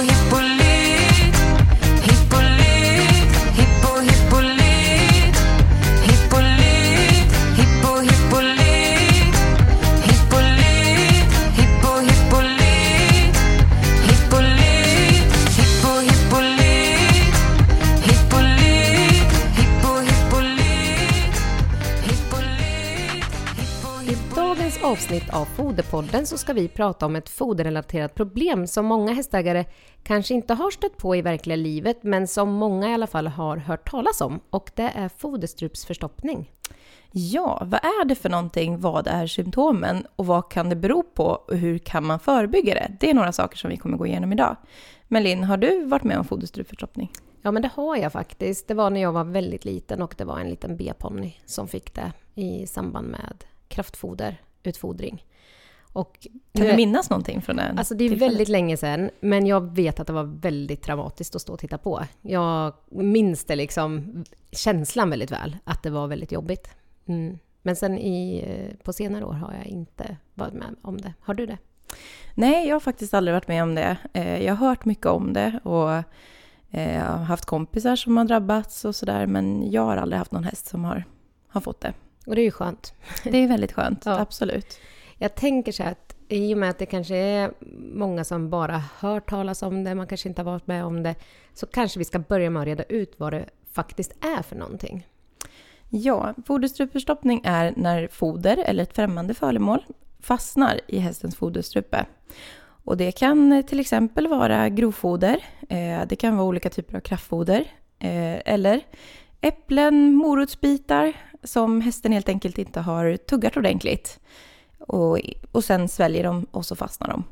довгі Foderpodden så ska vi prata om ett foderrelaterat problem som många hästägare kanske inte har stött på i verkliga livet men som många i alla fall har hört talas om och det är foderstrupsförstoppning. Ja, vad är det för någonting? Vad är symptomen? Och vad kan det bero på? Och hur kan man förebygga det? Det är några saker som vi kommer gå igenom idag. Men Linn, har du varit med om foderstrupförstoppning? Ja men det har jag faktiskt. Det var när jag var väldigt liten och det var en liten B-ponny som fick det i samband med kraftfoderutfodring. Och Kan du minnas någonting från den? Alltså det är tillfället? väldigt länge sedan, men jag vet att det var väldigt traumatiskt att stå och titta på. Jag minns det liksom, känslan väldigt väl, att det var väldigt jobbigt. Mm. Men sen i, eh, på senare år har jag inte varit med om det. Har du det? Nej, jag har faktiskt aldrig varit med om det. Eh, Jag har hört mycket om det och eh, jag har haft kompisar som har drabbats och sådär. Men jag har aldrig haft någon häst som har, har fått det. Och det är ju skönt. Det är väldigt skönt, Ja. absolut. Jag tänker så här att i och med att det kanske är många som bara hört talas om det, man kanske inte har varit med om det, så kanske vi ska börja med att reda ut vad det faktiskt är för någonting. Ja, foderstrupeförstoppning är när foder eller ett främmande föremål fastnar i hästens foderstrupe. Och det kan eh, till exempel vara grovfoder, eh, det kan vara olika typer av kraftfoder eh, eller äpplen, morotsbitar som hästen helt enkelt inte har tuggat ordentligt. Och, och sen sväljer de och så fastnar de.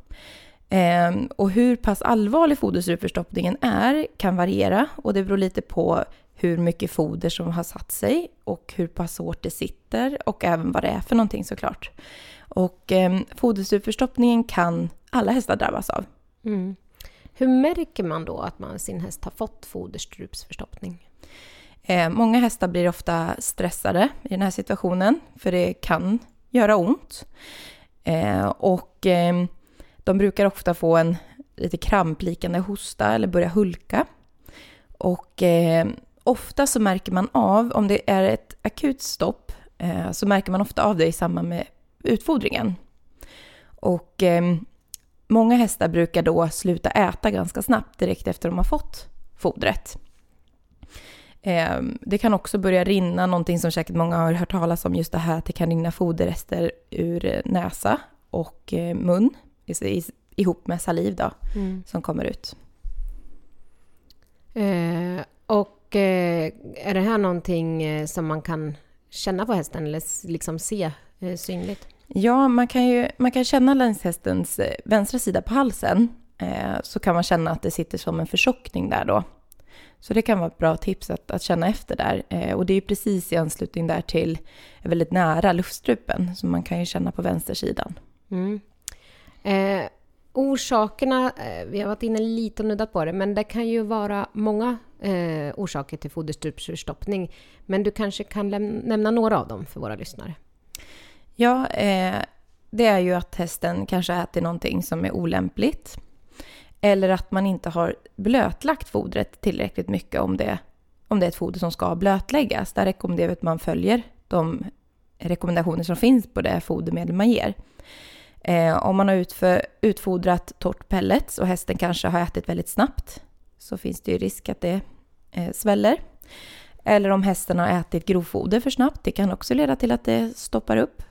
Eh, och hur pass allvarlig foderstrupförstoppningen är kan variera och det beror lite på hur mycket foder som har satt sig och hur pass hårt det sitter och även vad det är för någonting såklart. Och eh, foderstrupförstoppningen kan alla hästar drabbas av. Mm. Hur märker man då att man, sin häst har fått foderstrupsförstoppning? Eh, många hästar blir ofta stressade i den här situationen för det kan göra ont. Eh, och eh, de brukar ofta få en lite kramplikande hosta eller börja hulka. Och eh, ofta så märker man av, om det är ett akut stopp, så märker man ofta av det i samband med utfodringen. Och många hästar brukar då sluta äta ganska snabbt direkt efter de har fått fodret. Eh, Det kan också börja rinna, någonting som säkert många har hört talas om, just det här att det kan rinna foderrester ur eh, näsa och eh, mun ihop med saliv då, som kommer ut. Eh, och eh, är det här någonting eh, som man kan känna på hästen eller liksom se eh, synligt? Ja, man kan ju man kan känna längs hästens vänstra sida på halsen så kan man känna att det sitter som en förtjockning där då. Så det kan vara ett bra tips att, att känna efter där. Eh, och det är ju precis i anslutning där till väldigt nära luftstrupen så man kan ju känna på vänstersidan. Mm. Eh, orsakerna, eh, vi har varit inne lite och nuddat på det, men det kan ju vara många eh, orsaker till foderstrupsförstoppning. Men du kanske kan nämna några av dem för våra lyssnare? Ja, eh, det är ju att hästen kanske äter någonting som är olämpligt. Eller att man inte har blötlagt fodret tillräckligt mycket om det, om det är ett foder som ska blötläggas. Där rekommenderar vi att man följer de rekommendationer som finns på det fodermedel man ger. Eh, om man har utför, utfodrat torrt pellets och hästen kanske har ätit väldigt snabbt så finns det ju risk att det eh, sväller. Eller om hästen har ätit grovfoder för snabbt, det kan också leda till att det stoppar upp.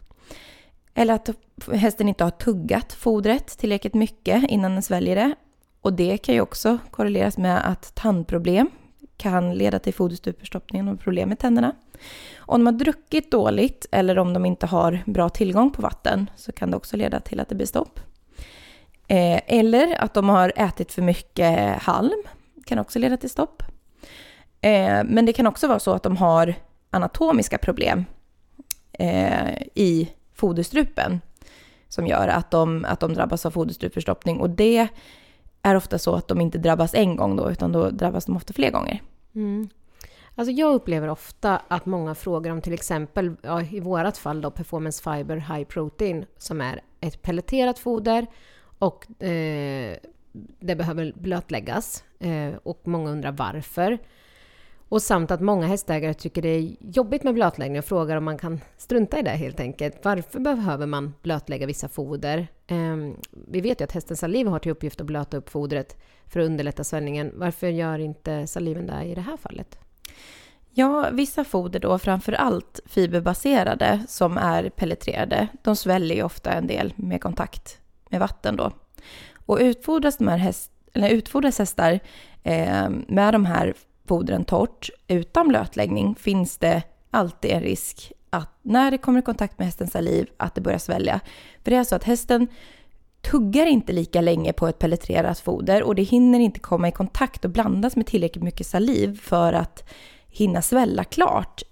Eller att hästen inte har tuggat fodret tillräckligt mycket innan den sväljer det. Och det kan ju också korreleras med att tandproblem kan leda till foderstrupförstoppningen och problem med tänderna. Om de har druckit dåligt eller om de inte har bra tillgång på vatten så kan det också leda till att det blir stopp. Eh, eller att de har ätit för mycket halm kan också leda till stopp. Eh, men det kan också vara så att de har anatomiska problem eh, i foderstrupen som gör att de, att de drabbas av foderstrupförstoppning. Och det är ofta så att de inte drabbas en gång då, utan då drabbas de ofta fler gånger. Mm. Alltså jag upplever ofta att många frågar om till exempel, ja, i vårat fall då, Performance Fiber High Protein, som är ett pelleterat foder och eh, det behöver blötläggas eh, och många undrar varför. Och samt att många hästägare tycker det är jobbigt med blötläggning och frågar om man kan strunta i det helt enkelt. Varför behöver man blötlägga vissa foder? Eh, vi vet ju att hästens saliv har till uppgift att blöta upp fodret för att underlätta svällningen. Varför gör inte saliven det i det här fallet? Ja, vissa foder då, framför allt fiberbaserade som är pelletrerade, de sväller ju ofta en del med kontakt med vatten då. Och utfodras, de här häst, eller utfodras hästar eh, med de här fodren torrt utan blötläggning finns det alltid en risk att när det kommer i kontakt med hästens saliv att det börjar svälja. För det är så att hästen tuggar inte lika länge på ett pelletrerat foder och det hinner inte komma i kontakt och blandas med tillräckligt mycket saliv för att hinna svälla klart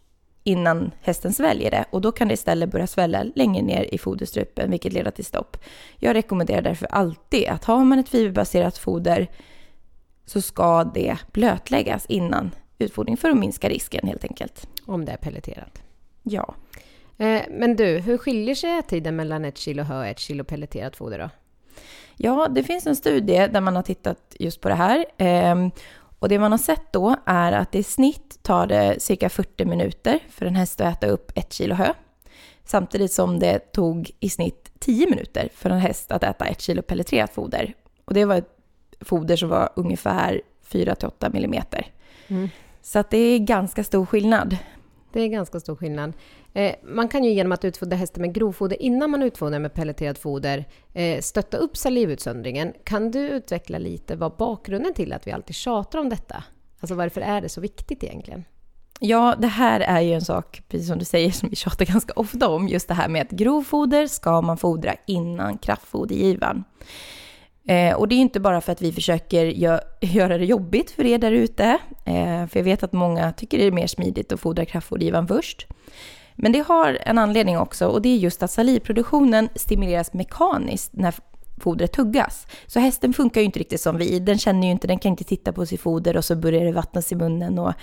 innan hästen sväljer det och då kan det istället börja svälla längre ner i foderstrupen vilket leder till stopp. Jag rekommenderar därför alltid att har man ett fiberbaserat foder så ska det blötläggas innan utfodring för att minska risken helt enkelt. Om det är pelleterat. Ja. Eh, men du, hur skiljer sig tiden mellan ett kilo hö och ett kilo pelleterat foder då? Ja, det finns en studie där man har tittat just på det här. Ehm, och det man har sett då är att i snitt tar det cirka 40 minuter för en häst att äta upp ett kilo hö. Samtidigt som det tog i snitt 10 minuter för en häst att äta ett kilo pelletrerat foder. Och det var ett foder som var ungefär 4-8 millimeter. Mm. Så att det är ganska stor skillnad. Det är ganska stor skillnad. Eh, man kan ju genom att utfodra hästen med grovfoder innan man utfodrar med pelleterat foder eh, stötta upp salivutsöndringen. Kan du utveckla lite vad bakgrunden till att vi alltid tjatar om detta? Alltså varför är det så viktigt egentligen? Ja, det här är ju en sak, precis som du säger, som vi tjatar ganska ofta om. Just det här med att grovfoder ska man fodra innan kraftfodergivaren. Eh, och det är inte bara för att vi försöker gö göra det jobbigt för er där ute. Eh, för jag vet att många tycker det är mer smidigt att fodra kraftfodergivaren först. Men det har en anledning också och det är just att salivproduktionen stimuleras mekaniskt när fodret tuggas. Så hästen funkar ju inte riktigt som vi. Den känner ju inte, den kan inte titta på sitt foder och så börjar det vattnas i munnen. Och,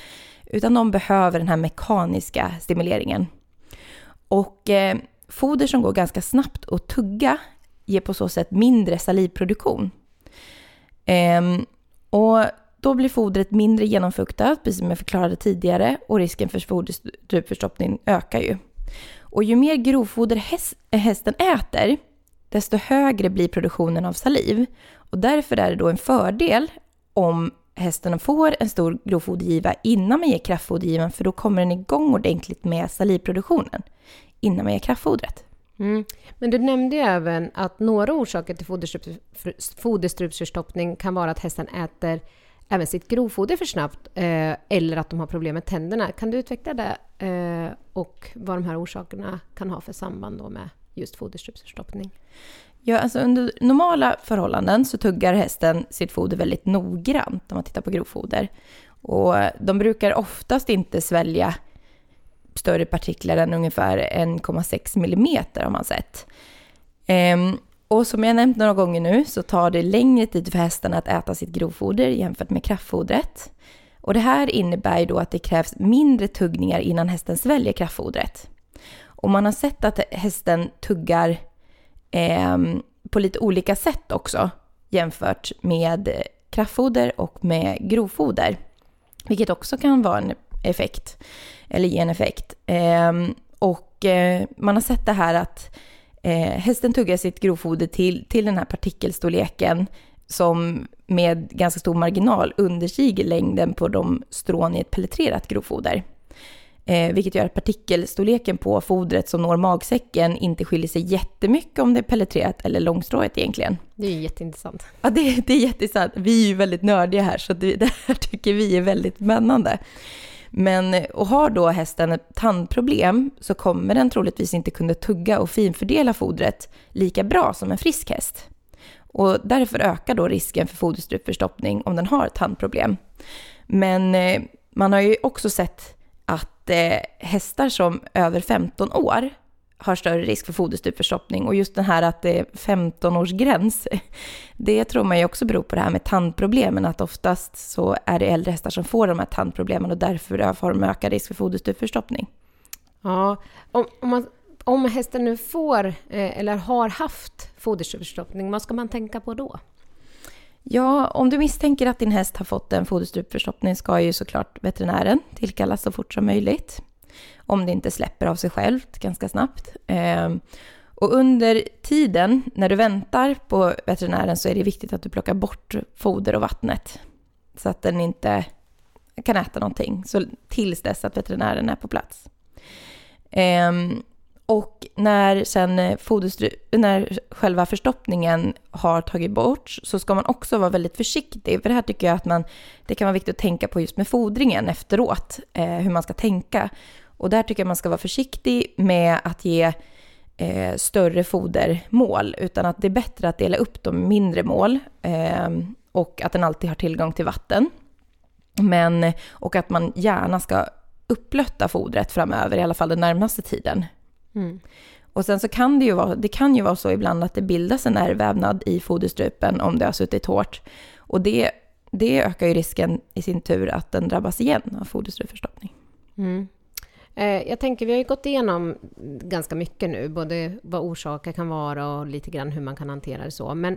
utan de behöver den här mekaniska stimuleringen. Och eh, foder som går ganska snabbt att tugga ger på så sätt mindre salivproduktion. Ehm, och då blir fodret mindre genomfuktat, precis som jag förklarade tidigare, och risken för foderstrupförstoppning ökar ju. Och ju mer grovfoder häst, hästen äter, desto högre blir produktionen av saliv. Och därför är det då en fördel om hästen får en stor grovfodergiva innan man ger kraftfodergivan, för då kommer den igång ordentligt med salivproduktionen innan man ger kraftfodret. Mm. Men du nämnde ju även att några orsaker till foderstrupsförstoppning kan vara att hästen äter även sitt grovfoder för snabbt eh, eller att de har problem med tänderna. Kan du utveckla det eh, och vad de här orsakerna kan ha för samband då med just foderstrupsförstoppning? Ja, alltså under normala förhållanden så tuggar hästen sitt foder väldigt noggrant om man tittar på grovfoder. Och de brukar oftast inte svälja större partiklar än ungefär 1,6 millimeter har man sett. Ehm, och som jag nämnt några gånger nu så tar det längre tid för hästarna att äta sitt grovfoder jämfört med kraftfodret. Och det här innebär ju då att det krävs mindre tuggningar innan hästen sväljer kraftfodret. Och man har sett att hästen tuggar eh, på lite olika sätt också jämfört med kraftfoder och med grovfoder. Vilket också kan vara en effekt, eller ge en effekt. Eh, och eh, man har sett det här att eh, hästen tuggar sitt grovfoder till, till den här partikelstorleken som med ganska stor marginal understiger längden på de strån i ett pelletrerat grovfoder. Eh, vilket gör att partikelstorleken på fodret som når magsäcken inte skiljer sig jättemycket om det är pelletrerat eller långstråigt egentligen. Det är jätteintressant. Ja, det, det är jätteintressant. Vi är ju väldigt nördiga här, så det, det här tycker vi är väldigt spännande. Men eh, och har då hästen ett tandproblem så kommer den troligtvis inte kunna tugga och finfördela fodret lika bra som en frisk häst. Och därför ökar då risken för foderstrupförstoppning om den har ett tandproblem. Men eh, man har ju också sett att eh, hästar som över 15 år har större risk för foderstupförstoppning. Och just den här att det är 15-årsgräns, det tror man ju också beror på det här med tandproblemen, att oftast så är det äldre hästar som får de här tandproblemen och därför har de ökad risk för foderstupförstoppning. Ja, om, om, man, om hästen nu får eh, eller har haft foderstupförstoppning, vad ska man tänka på då? Ja, om du misstänker att din häst har fått en foderstrupförstoppning ska ju såklart veterinären tillkallas så fort som möjligt. Om det inte släpper av sig självt ganska snabbt. Ehm, och under tiden när du väntar på veterinären så är det viktigt att du plockar bort foder och vattnet. Så att den inte kan äta någonting. Så tills dess att veterinären är på plats. Ehm, och när sen när själva förstoppningen har tagit bort så ska man också vara väldigt försiktig. För det här tycker jag att man, det kan vara viktigt att tänka på just med fodringen efteråt, eh, hur man ska tänka. Och där tycker jag man ska vara försiktig med att ge eh, större fodermål, utan att det är bättre att dela upp dem i mindre mål eh, och att den alltid har tillgång till vatten. Men, och att man gärna ska upplötta fodret framöver, i alla fall den närmaste tiden. Mm. Och sen så kan det ju vara, det kan ju vara så ibland att det bildas en ärrvävnad i foderstrupen om det har suttit hårt. Och det, det ökar ju risken i sin tur att den drabbas igen av foderstrupförstoppning. Mm. Eh, jag tänker, vi har ju gått igenom ganska mycket nu, både vad orsaker kan vara och lite grann hur man kan hantera det så. Men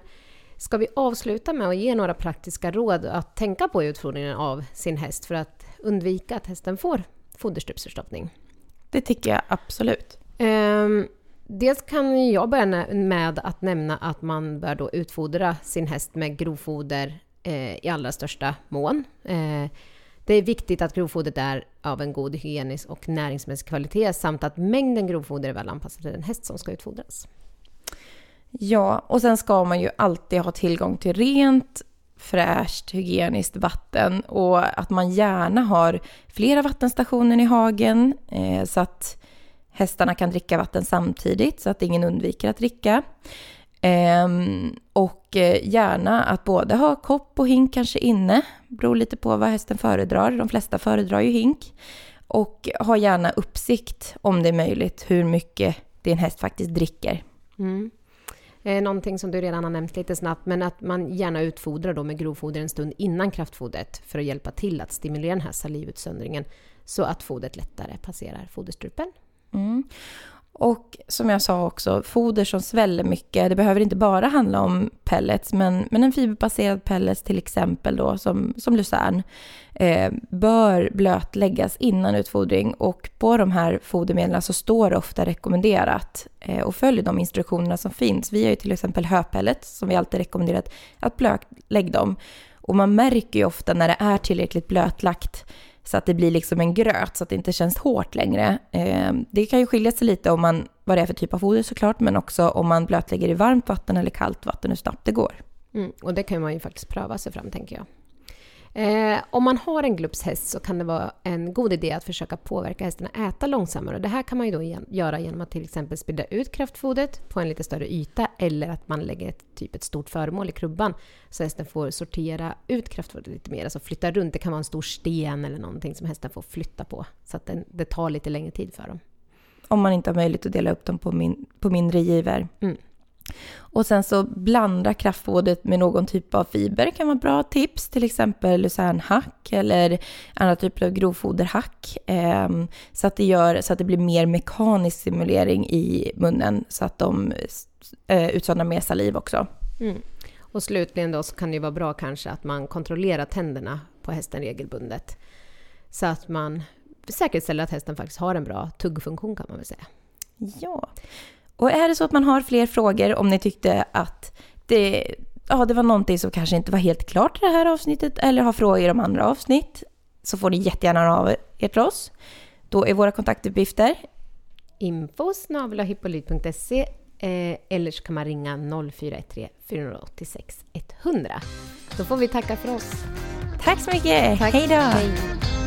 ska vi avsluta med att ge några praktiska råd att tänka på i utfodringen av sin häst för att undvika att hästen får foderstrupsförstoppning? Det tycker jag absolut. Um, dels kan jag börja med att nämna att man bör då utfodra sin häst med grovfoder eh, i allra största mån. Eh, det är viktigt att grovfodret är av en god hygienisk och näringsmässig kvalitet samt att mängden grovfoder är väl anpassad till den häst som ska utfodras. Ja, och sen ska man ju alltid ha tillgång till rent, fräscht, hygieniskt vatten och att man gärna har flera vattenstationer i hagen eh, så att hästarna kan dricka vatten samtidigt så att ingen undviker att dricka. Ehm, och eh, gärna att både ha kopp och hink kanske inne, beror lite på vad hästen föredrar. De flesta föredrar ju hink. Och ha gärna uppsikt om det är möjligt hur mycket din häst faktiskt dricker. Mm. Eh, någonting som du redan har nämnt lite snabbt, men att man gärna utfodrar då med grovfoder en stund innan kraftfodret för att hjälpa till att stimulera den här salivutsöndringen så att fodret lättare passerar foderstrupen. Mm. Och som jag sa också, foder som sväller mycket, det behöver inte bara handla om pellets, men, men en fiberbaserad pellets till exempel då, som, som lucern, eh, bör blötläggas innan utfodring. Och på de här fodermedlen så står det ofta rekommenderat eh, och följ de instruktionerna som finns. Vi har ju till exempel höpellets som vi alltid rekommenderat att blötlägga dem. Och man märker ju ofta när det är tillräckligt blötlagt så att det blir liksom en gröt så att det inte känns hårt längre. Eh, det kan ju skilja sig lite om man, vad det är för typ av foder såklart, men också om man blötlägger i varmt vatten eller kallt vatten, hur snabbt det går. Mm, och det kan man ju faktiskt pröva sig fram, tänker jag. Eh, om man har en glupshäst så kan det vara en god idé att försöka påverka hästen att äta långsammare. Det här kan man ju då göra genom att till exempel sprida ut kraftfodret på en lite större yta eller att man lägger ett, typ ett stort föremål i krubban så hästen får sortera ut kraftfodret lite mer, alltså flytta runt. Det kan vara en stor sten eller någonting som hästen får flytta på så att den, det tar lite längre tid för dem. Om man inte har möjlighet att dela upp dem på, min, på mindre givor. Mm. Och sen så blanda kraftfodret med någon typ av fiber kan vara bra tips, till exempel lucernhack eller andra typer av grovfoderhack. Eh, så, att det gör, så att det blir mer mekanisk stimulering i munnen så att de eh, utsöndrar mer saliv också. Mm. Och slutligen då så kan det ju vara bra kanske att man kontrollerar tänderna på hästen regelbundet. Så att man säkerställer att hästen faktiskt har en bra tuggfunktion kan man väl säga. Ja, och är det så att man har fler frågor, om ni tyckte att det, ja, det var någonting som kanske inte var helt klart i det här avsnittet, eller har frågor om andra avsnitt, så får ni jättegärna höra av er till oss. Då är våra kontaktuppgifter info eh, eller så kan man ringa 0413 486 100. Då får vi tacka för oss. Tack så mycket. Tack. Hej då.